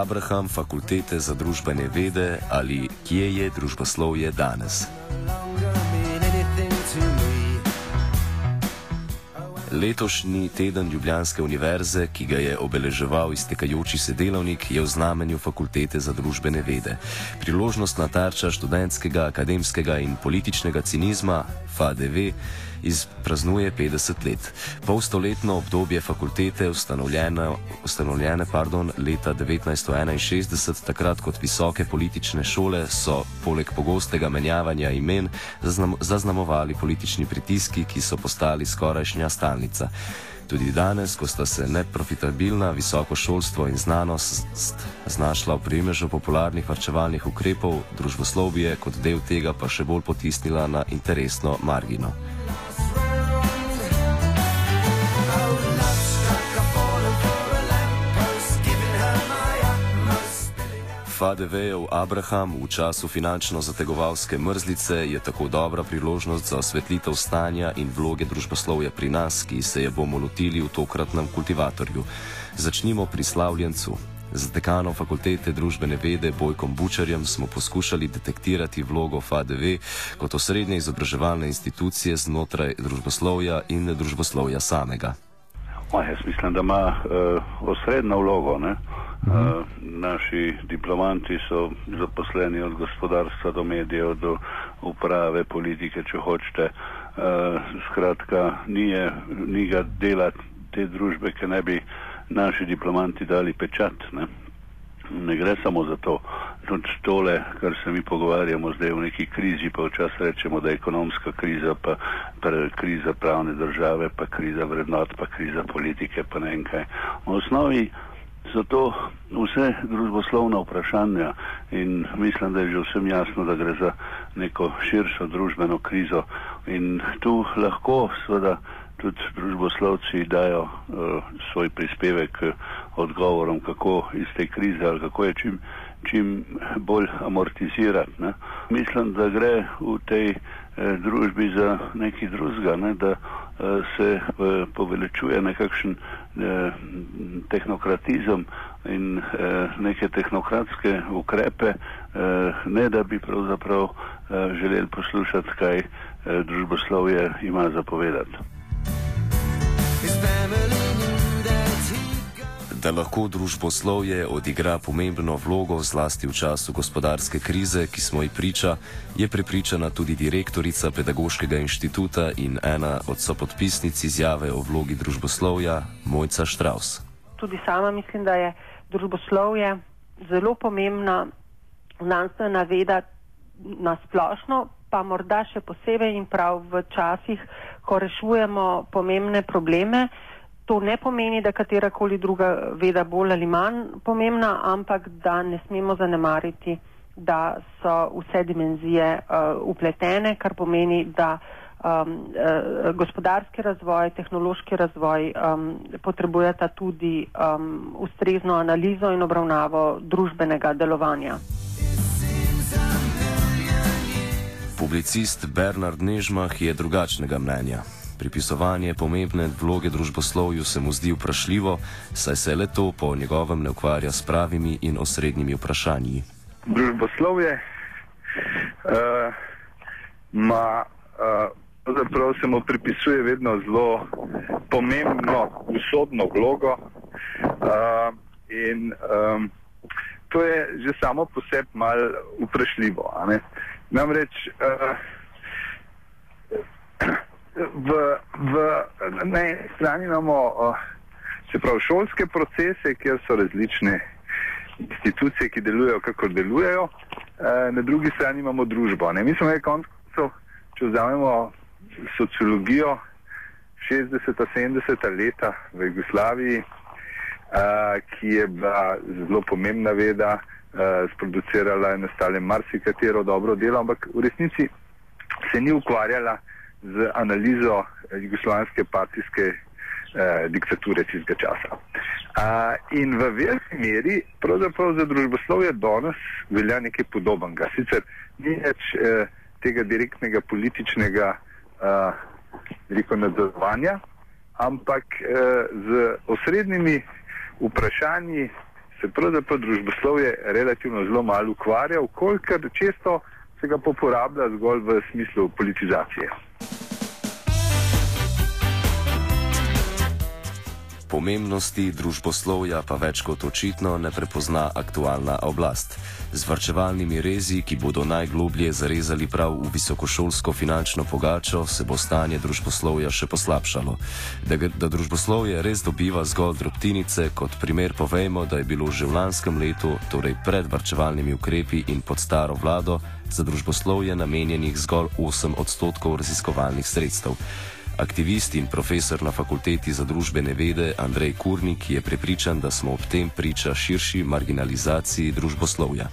Abraham, fakultete za družbene vede ali kje je družboslovje danes. Letošnji teden Ljubljanske univerze, ki ga je obeleževal iztekajoči se delovnik, je v znamenju fakultete za družbene vede. Priložnostna tarča študentskega, akademskega in političnega cinizma, FADV, izpraznuje 50 let. Polstoletno obdobje fakultete, ustanovljene, ustanovljene pardon, leta 1961, takrat kot visoke politične šole, so poleg pogostega menjavanja imen zaznam, zaznamovali politični pritiski, ki so postali skorajšnja stalnica. Tudi danes, ko sta se neprofitabilna visoko šolstvo in znanost znašla v primežu popularnih varčevalnih ukrepov, družboslovje kot del tega pa še bolj potisnila na interesno margino. Fadevejev Abraham v času finančno zategovalske mrzlice je tako dobra priložnost za osvetlitev stanja in vloge družboslovja pri nas, ki se je bomo lotili v tokratnem kultivatorju. Začnimo pri slavljencu. Z dekanom fakultete družbene vede Bojkom Bučarjem smo poskušali detektirati vlogo FADV kot osrednje izobraževalne institucije znotraj družboslovja in družboslovja samega. O, jaz mislim, da ima uh, osrednjo vlogo. Ne? Uh, naši diplomanti so zaposleni od gospodarstva do medijev, do uprave, politike, če hočete. Uh, skratka, ni, je, ni ga dela te družbe, ki ne bi naši diplomanti dali pečat. Ne, ne gre samo za to. Tudi tole, kar se mi pogovarjamo zdaj v neki krizi, pa včasih rečemo, da je ekonomska kriza, pa, pa kriza pravne države, pa kriza vrednot, pa kriza politike, pa ne vem kaj. V osnovi so to vse družboslovna vprašanja in mislim, da je že vsem jasno, da gre za neko širšo družbeno krizo. In tu lahko seveda tudi družboslovci dajo uh, svoj prispevek k odgovorom, kako iz te krize ali kako je čim, čim bolj amortizirati. Ne. Mislim, da gre v tej eh, družbi za nekaj drugega, ne, da eh, se eh, poveličuje nekakšen eh, tehnokratizem in eh, neke tehnokratske ukrepe, eh, ne da bi pravzaprav eh, želeli poslušati, kaj eh, družboslovje ima zapovedati. Da lahko družboslovje odigra pomembno vlogo zlasti v času gospodarske krize, ki smo ji priča, je prepričana tudi direktorica Pedagoškega inštituta in ena od sopodpisnic izjave o vlogi družboslovja, Mojca Štraus. Tudi sama mislim, da je družboslovje zelo pomembna znanstvena veda na splošno, pa morda še posebej in prav v časih, ko rešujemo pomembne probleme. To ne pomeni, da katerakoli druga veda bolj ali manj pomembna, ampak da ne smemo zanemariti, da so vse dimenzije uh, upletene, kar pomeni, da um, uh, gospodarski razvoj, tehnološki razvoj um, potrebujeta tudi um, ustrezno analizo in obravnavo družbenega delovanja. Publicist Bernard Nežmah je drugačnega mnenja. Pripisovanje pomembne vloge družboslovju se mu zdi vprašljivo, saj se le to po njegovem ne ukvarja s pravimi in osrednjimi vprašanji. Družboslovje uh, ima uh, pravzaprav se mu pripisuje vedno zelo pomembno usodno vlogo. Uh, in um, to je že samo po sebi mal vprašljivo. Namreč uh, v, v, na eni strani imamo uh, pravi, šolske procese, kjer so različne institucije, ki delujejo, kako delujejo, uh, na drugi strani imamo družbo. Ne? Mi smo nekaj koncev, če vzamemo sociologijo 60-70 leta v Jugoslaviji, uh, ki je bila zelo pomembna veda, uh, sproducirala in ostale marsikatero dobro delo, ampak v resnici se ni ukvarjala z analizo jugoslovanske partijske uh, diktature tistega časa. Uh, in v veliki meri pravzaprav za družboslovje danes velja nekaj podobnega. Sicer ni več uh, tega direktnega političnega uh, nadzorovanja, ampak uh, z osrednjimi vprašanji se pravzaprav družboslovje relativno zelo malo ukvarja, kolikor često se ga poporablja zgolj v smislu politizacije. Pomembnosti družboslovja pa več kot očitno ne prepozna aktualna oblast. Z vrčevalnimi rezi, ki bodo najgloblje zarezali prav v visokošolsko finančno pogačo, se bo stanje družboslovja še poslabšalo. Da, da družboslovje res dobiva zgolj drobtinice, kot primer povejmo, da je bilo že v lanskem letu, torej pred vrčevalnimi ukrepi in pod staro vlado, za družboslovje namenjenih zgolj 8 odstotkov raziskovalnih sredstev. Aktivist in profesor na fakulteti za družbene vede Andrej Kurnik je prepričan, da smo ob tem priča širši marginalizaciji družboslovja.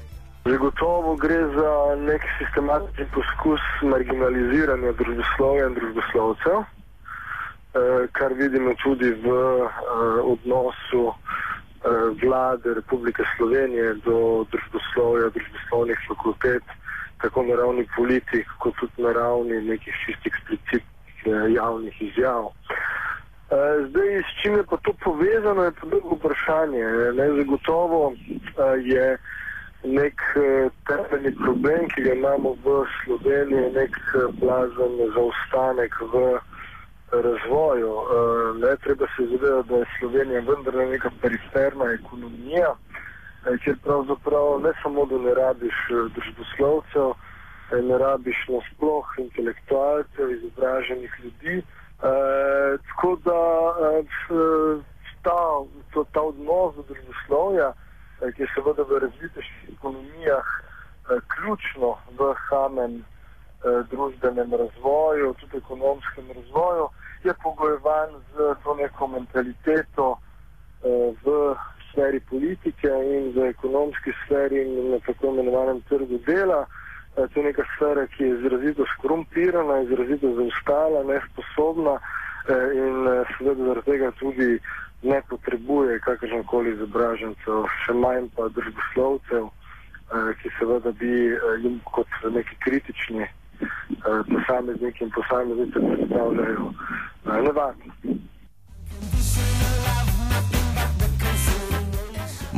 Zagotovo gre za nek sistematični poskus marginaliziranja družboslovja in družboslovcev, eh, kar vidimo tudi v eh, odnosu eh, vlade Republike Slovenije do družboslovja, družboslovnih fakultet, tako na ravni politik, kot tudi na ravni nekih čistih eksplicitnih javnih izjav. Zdaj, s čim je pa to povezano, je pa drugo vprašanje. Ne, zagotovo je nek temeljni problem, ki ga imamo v Sloveniji, nek blazen zaostanek v razvoju. Ne treba se zavedati, da je Slovenija vendar neka periferna ekonomija, kjer pravzaprav ne samo, da ne rabiš družboslovcev, uh, ne rabiš nasploh intelektualcev, izobraženih ljudi. Uh, tako da uh, ta, to, ta odnos do družboslovja, Eh, ki je seveda v razvitejših ekonomijah eh, ključno v samem eh, družbenem razvoju, tudi ekonomskem razvoju, je pogojevan z to neko mentaliteto v sferi politike in v ekonomski sferi in na tako imenovanem trgu dela. To je neka sfera, ki je izrazito skorumpirana, izrazito zaostala, nesposobna in seveda zaradi tega tudi ne potrebuje kakršen koli izobražencev, še manj pa družboslovcev, eh, ki seveda bi eh, jim kot neki kritični eh, posamezniki in posameznice predstavljajo eh, nevarnost.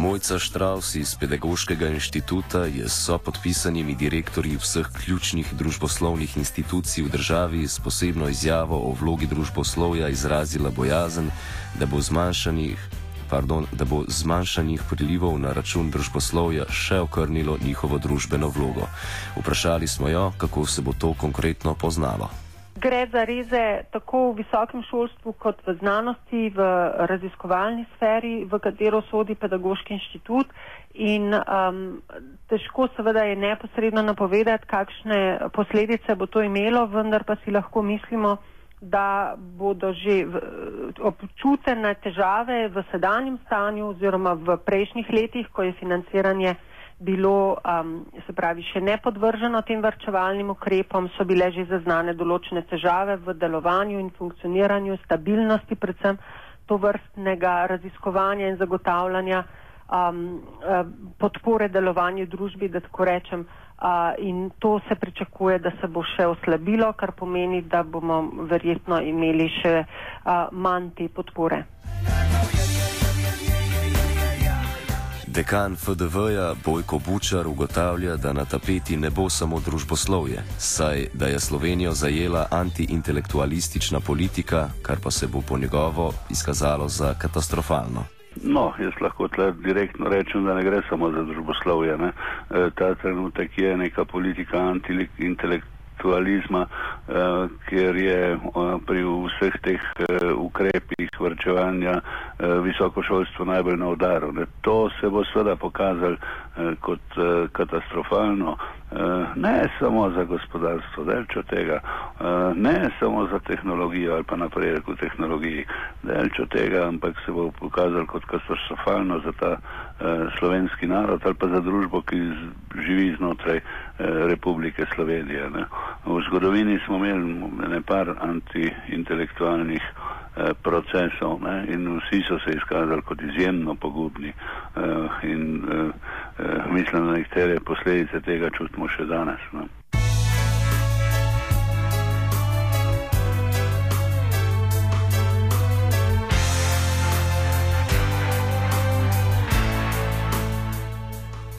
Mojca Štraus iz Pedagoškega inštituta je s sopodpisanimi direktorji vseh ključnih družboslovnih institucij v državi s posebno izjavo o vlogi družboslovja izrazila bojazen, da bo zmanjšanih. Pardon, da bo zmanjšanih prilivov na račun družboslovja še okrnilo njihovo družbeno vlogo. Vprašali smo jo, kako se bo to konkretno poznalo. Gre za reze tako v visokem šolstvu kot v znanosti, v raziskovalni sferi, v katero sodi pedagoški inštitut. In um, težko seveda je neposredno napovedati, kakšne posledice bo to imelo, vendar pa si lahko mislimo, da bodo že občutene težave v sedanjem stanju oziroma v prejšnjih letih, ko je financiranje bilo, um, se pravi, še ne podvrženo tem vrčevalnim ukrepom, so bile že zaznane določene težave v delovanju in funkcioniranju, stabilnosti predvsem to vrstnega raziskovanja in zagotavljanja um, uh, podpore delovanju družbi, da tako rečem. Uh, in to se pričakuje, da se bo še oslabilo, kar pomeni, da bomo verjetno imeli še uh, manj te podpore. Dekan FDV-ja Bojko Bučar ugotavlja, da na tapeti ne bo samo družboslovje, saj da je Slovenijo zajela antiintelektualistična politika, kar pa se bo po njegovo izkazalo za katastrofalno. No, jaz lahko tle direktno rečem, da ne gre samo za družboslovje. Ne? E, ta trenutek je neka politika antiintelektualizma, e, ker je e, pri vseh teh e, ukrepih vrčevanja visoko šolstvo najbolj na udaru. To se bo seveda pokazalo kot e, katastrofalno. Eh, ne samo za gospodarstvo, delč od tega, eh, ne samo za tehnologijo ali pa napredek v tehnologiji, delč od tega, ampak se bo pokazal kot katastrofalno za ta eh, slovenski narod ali pa za družbo, ki živi znotraj Republike Slovenije. Ne. V zgodovini smo imeli nekaj antiintelektualnih procesov ne, in vsi so se izkazali kot izjemno pogubni in mislim, da nekatere posledice tega čutimo še danes. Ne.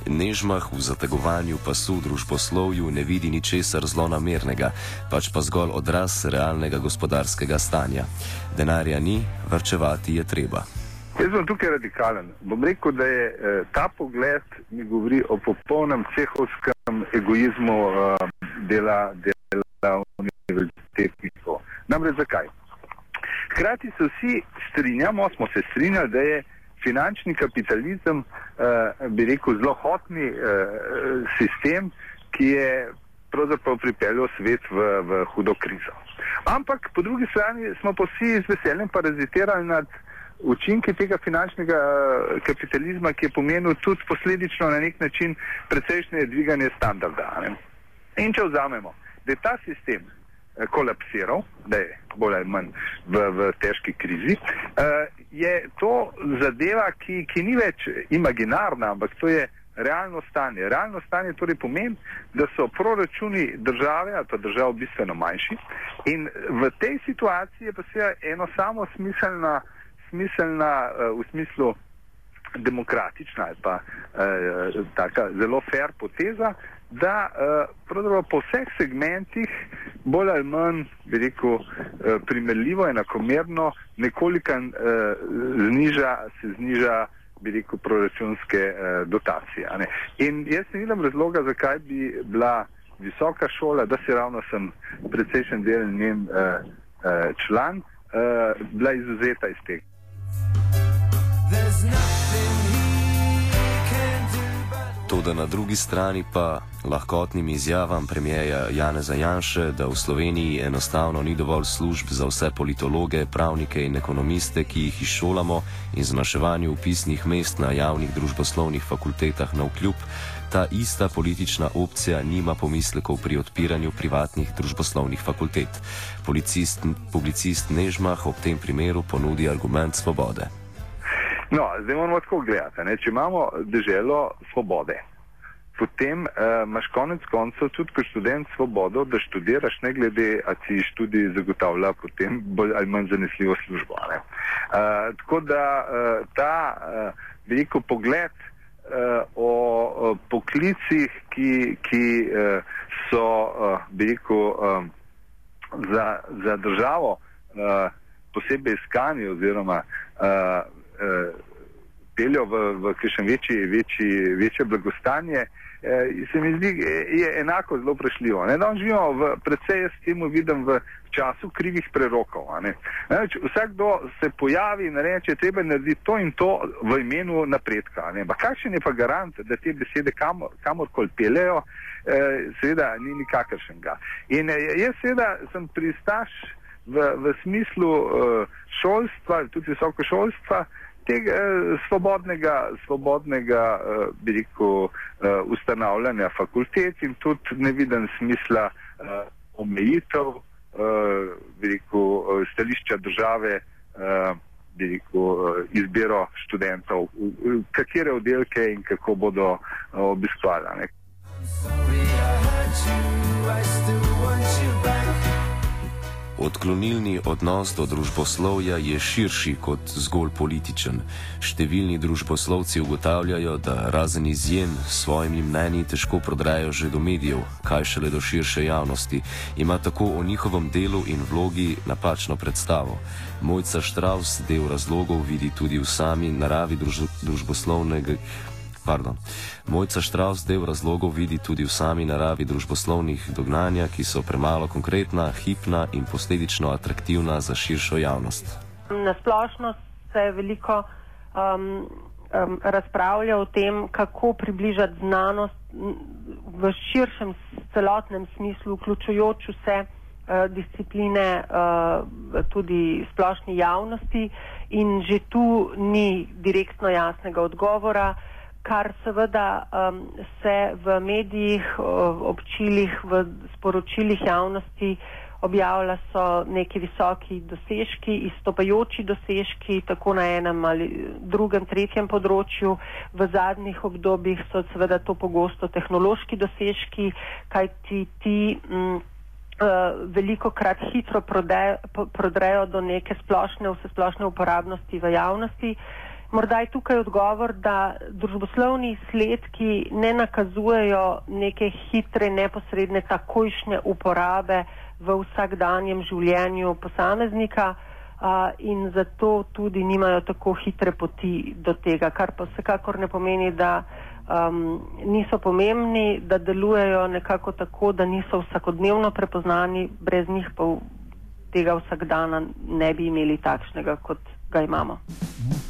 Nežmah v zategovanju pasu družboslovju ne vidi ničesar zlonamernega, pač pa zgolj odraz realnega gospodarskega stanja. Denarja ni, vrčevati je treba. Jaz sem tukaj radikalen. Bom rekel, da je eh, ta pogled mi govori o popolnem cehovskem egoizmu eh, dela, dela univerzitetnikov. Namreč zakaj? Hkrati se vsi strinjamo, smo se strinjali, da je finančni kapitalizem, eh, bi rekel, zelo hotni eh, sistem, ki je pravzaprav pripeljal svet v, v hudo krizo. Ampak po drugi strani smo pa vsi z veseljem parazitirali nad učinke tega finančnega eh, kapitalizma, ki je pomenil tudi posledično na nek način precejšnje dviganje standarda. Ne? In če vzamemo, da je ta sistem kolapsiral, da je bolj ali manj v, v težki krizi, uh, je to zadeva, ki, ki ni več imaginarna, ampak to je realno stanje. Realno stanje torej pomeni, da so proračuni države ali pa držav bistveno manjši in v tej situaciji je pa seveda eno samo smiselna, smiselna uh, v smislu demokratična ali pa uh, taka zelo fair poteza, da uh, po vseh segmentih bolj ali manj, bi rekel, uh, primerljivo, enakomerno, nekoliko uh, zniža, se zniža, bi rekel, proračunske uh, dotacije. In jaz ne vidim razloga, zakaj bi bila visoka šola, da se ravno sem precejšen del njen uh, uh, član, uh, bila izuzeta iz tega. There's nothing Toda na drugi strani pa lahkotnim izjavam premijeja Janeza Janše, da v Sloveniji enostavno ni dovolj služb za vse politologe, pravnike in ekonomiste, ki jih izšolamo in zmanjševanju upisnih mest na javnih družboslovnih fakultetah na vkljub, ta ista politična opcija nima pomislekov pri odpiranju privatnih družboslovnih fakultet. Policist, publicist Nežmah ob tem primeru ponudi argument svobode. No, zdaj moramo tako gledati. Ne? Če imamo državo svobode, potem uh, imaš konec koncev tudi kot študent svobodo, da študiraš, ne glede, ali ti študij zagotavlja potem bolj ali manj zanesljivo službo. Uh, tako da uh, ta uh, veliko pogled uh, o, o poklicih, ki, ki uh, so uh, veliko um, za, za državo uh, posebej iskani oziroma uh, peljo v, v kakšen večji, večji, večje blagostanje, eh, se mi zdi, je enako zelo prešljivo. Danes živimo v predvsej, jaz temu vidim, v času krivih prerokov. Neč, vsakdo se pojavi in reče, treba narediti to in to v imenu napredka. Kakšen je pa garant, da te besede kamor, kamorkoli peljejo, eh, seveda ni nikakršnega. In eh, jaz seveda sem pristaš v, v smislu eh, šolstva, tudi visoko šolstva, tega eh, svobodnega, svobodnega eh, bi rekel, eh, ustanavljanja fakultet in tudi ne vidim smisla omejitev, bi rekel, stališča države, bi rekel, izbiro študentov, katere oddelke in kako bodo obiskovali. Odklonilni odnos do družboslovja je širši kot zgolj političen. Številni družboslovci ugotavljajo, da razen izjem s svojimi mnenji težko prodrejo že do medijev, kaj šele do širše javnosti, ima tako o njihovem delu in vlogi napačno predstavo. Mojca Štraus del razlogov vidi tudi v sami naravi druž družboslovnega. Pardon. Mojca Štraus del razlogov vidi tudi v sami naravi družboslovnih dognanja, ki so premalo konkretna, hipna in posledično atraktivna za širšo javnost. Na splošno se je veliko um, um, razpravlja o tem, kako približati znanost v širšem celotnem smislu, vključujoč vse uh, discipline, uh, tudi splošni javnosti in že tu ni direktno jasnega odgovora kar seveda um, se v medijih, občilih, v sporočilih javnosti objavlja, so neki visoki dosežki, izstopajoči dosežki, tako na enem ali drugem, tretjem področju. V zadnjih obdobjih so seveda to pogosto tehnološki dosežki, kaj ti ti. Mm, Uh, veliko krat hitro prodrejo do neke splošne, vse splošne uporabnosti v javnosti. Uh, Morda je tukaj odgovor, da družboslovni sledki ne nakazujejo neke hitre, neposredne, takojšnje uporabe v vsakdanjem življenju posameznika a, in zato tudi nimajo tako hitre poti do tega, kar pa vsekakor ne pomeni, da um, niso pomembni, da delujejo nekako tako, da niso vsakodnevno prepoznani, brez njih pa tega vsakdana ne bi imeli takšnega, kot ga imamo. Mhm.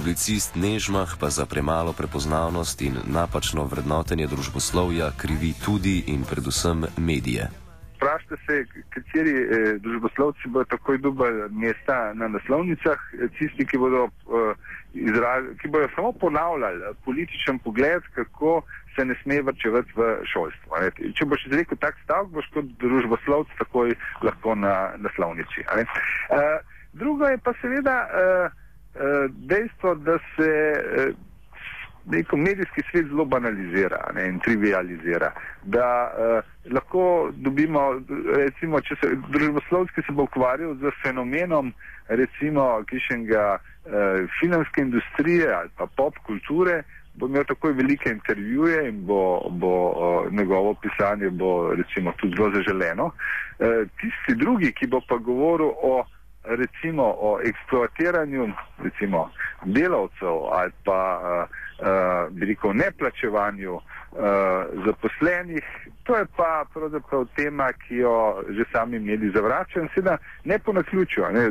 Publicist Nežmah pa za premalo prepoznavnost in napačno vrednotenje družboslovja krivi tudi in predvsem medije. Vprašajte se, kateri eh, družboslovci bodo takoj dobili mesta na naslovnicah, eh, tisti, ki bodo, eh, izraz, ki bodo samo ponavljali političen pogled, kako se ne sme vrčevati v šolstvo. Ne. Če boš izrekel tak stavek, boš kot družboslovc takoj lahko na naslovnici. Eh, drugo je pa seveda. Eh, dejstvo, da se eh, neko medijski svet zelo banalizira ne, in trivializira, da eh, lahko dobimo, recimo, če se družboslovski se bo ukvarjal z fenomenom, recimo, kišenga eh, filmske industrije ali pa pop kulture, bo imel takoj velike intervjuje in bo, bo uh, njegovo pisanje bo recimo tudi zelo zaželeno. Uh, tisti drugi, ki bo pa govoril o recimo o eksploatiranju recimo delavcev ali pa uh, uh, rekel, neplačevanju uh, zaposlenih, to je pa pravzaprav tema, ki jo že sami mediji zavračajo in seveda ne po naključju. Ne.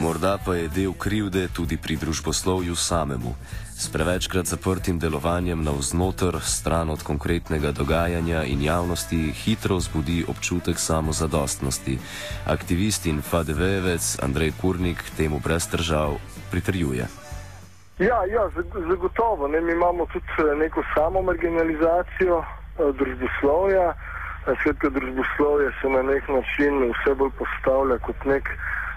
Morda pa je del krivde tudi pri družboslovju samemu. S prevečkrat zaprtim delovanjem navznoter, stran od konkretnega dogajanja in javnosti, hitro vzbudi občutek samozadostnosti. Aktivist in FADV-vec Andrej Kurnik temu brez držav pritrjuje. Ja, ja zagotovo. Ne, mi imamo tudi eh, neko samo marginalizacijo eh, družboslovja. Svetka družboslovja se na nek način vse bolj postavlja kot nek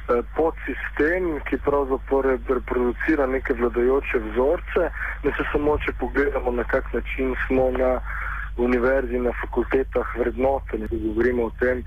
podsistem, ki pravzaprav reproducira neke vladajoče vzorce. Ne se samo, če pogledamo, na kak način smo na univerzi, na fakultetah vrednoteni, ko govorimo o tem,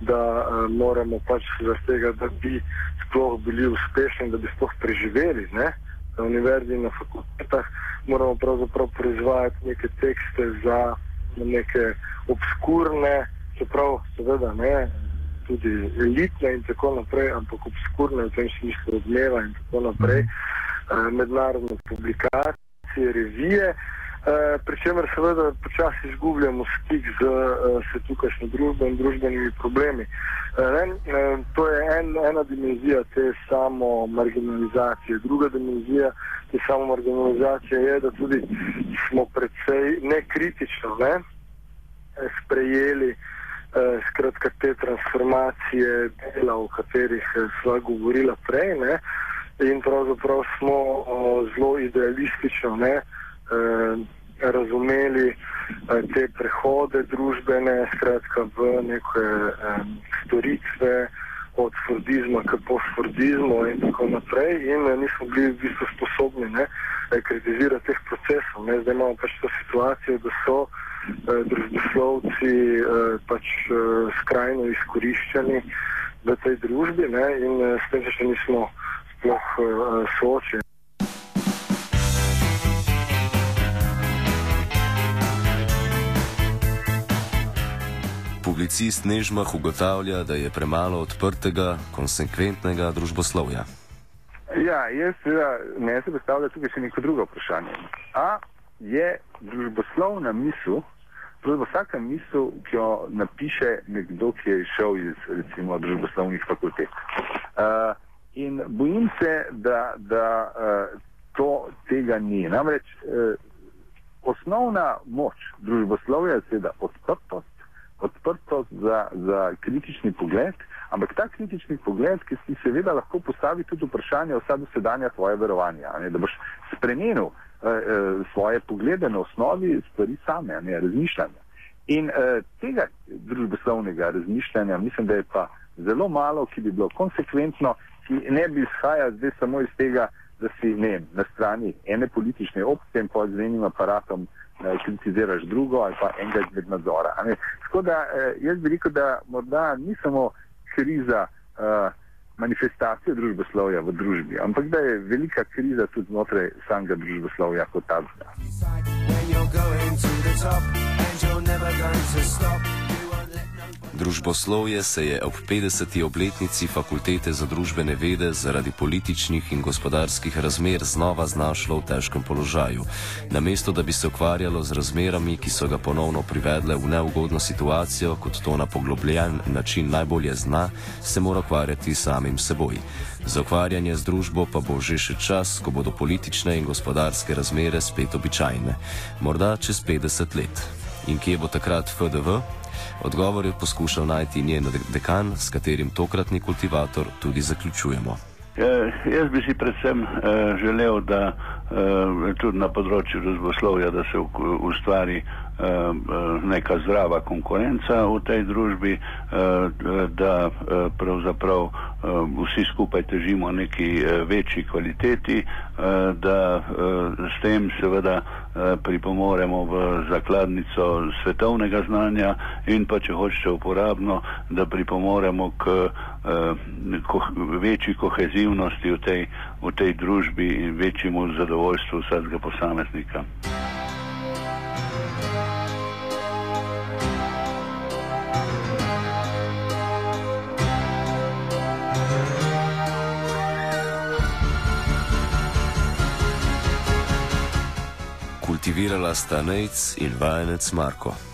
da uh, moramo pač zaradi tega, da bi sploh bili uspešni, da bi sploh preživeli. Ne? Na univerzi, na fakultetah moramo pravzaprav proizvajati neke tekste za neke obskurne, čeprav seveda ne tudi elitne in tako naprej, ampak obskurne v tem smislu odmeva in tako naprej, uh, mednarodne publikacije, revije, uh, pri čemer seveda počasi izgubljamo stik z uh, tukajšnjo družbo in družbenimi problemi. Uh, ne, uh, to je en, ena dimenzija te samo marginalizacije. Druga dimenzija te samo marginalizacije je, da tudi smo predvsej nekritično ne, sprejeli uh, Eh, skratka te transformacije dela, o katerih eh, sva govorila prej. Ne? In pravzaprav smo o, zelo idealistično ne, e, razumeli e, te prehode družbene, skratka v neke e, storitve, od Fordizma k postfordizmu in tako naprej in eh, nismo bili v bistvu sposobni ne, eh, kritizirati teh procesov. Ne. Zdaj imamo pač to situacijo, da so eh, družboslovci eh, pač eh, skrajno izkoriščeni v tej družbi ne, in eh, s tem se še nismo sploh eh, soočili. Publicist Nežmah ugotavlja, da je premalo odprtega, konsekventnega družboslovja. Ja, jaz seveda ne se postavlja tukaj še neko drugo vprašanje. A je družboslovna misel, pravzaprav vsaka misel, ki jo napiše nekdo, ki je šel iz recimo družboslovnih fakultet. Uh, in bojim se, da, da uh, to tega ni. Namreč uh, osnovna moč družboslovja je seveda odprtost, odprtost za, za kritični pogled, ampak ta kritični pogled, ki si seveda lahko postavi tudi vprašanje vsa dosedanja svoje verovanja, ne, da boš spremenil eh, eh, svoje poglede na osnovi stvari same, ne, razmišljanja. In eh, tega družboslovnega razmišljanja mislim, da je pa zelo malo, ki bi bilo konsekventno, ki ne bi izhajal zdaj samo iz tega, da si ne, na strani ene politične opcije in pa z enim aparatom eh, kritiziraš drugo ali pa enega izmed nadzora. Tako da eh, jaz bi rekel, da morda ni samo kriza uh, manifestacije družboslovja v družbi, ampak da je velika kriza tudi znotraj samega družboslovja kot takega. Družboslovje se je ob 50. obletnici Fakultete za družbene vede zaradi političnih in gospodarskih razmer znova znašlo v težkem položaju. Namesto da bi se ukvarjalo z razmerami, ki so ga ponovno privedle v neugodno situacijo, kot to na poglobljen način najbolje zna, se mora ukvarjati samim seboj. Za ukvarjanje z družbo pa bo že še čas, ko bodo politične in gospodarske razmere spet običajne. Morda čez 50 let. In kje bo takrat FDV? Odgovor je poskušal najti njen dekan, s katerim tokratni kultivator tudi zaključujemo. Eh, jaz bi si predvsem eh, želel, da tudi na področju razboslovja, da se ustvari eh, eh, neka zdrava konkurenca v tej družbi, eh, da eh, pravzaprav eh, vsi skupaj težimo neki eh, večji kvaliteti, eh, da eh, s tem seveda eh, pripomoremo v zakladnico svetovnega znanja in pa, če hočete uporabno, da pripomoremo k eh, ko, večji kohezivnosti v tej, v tej družbi in večjemu zadovoljstvu vsakega posameznika. Kultivirala sta Nejc in vajenec Marko.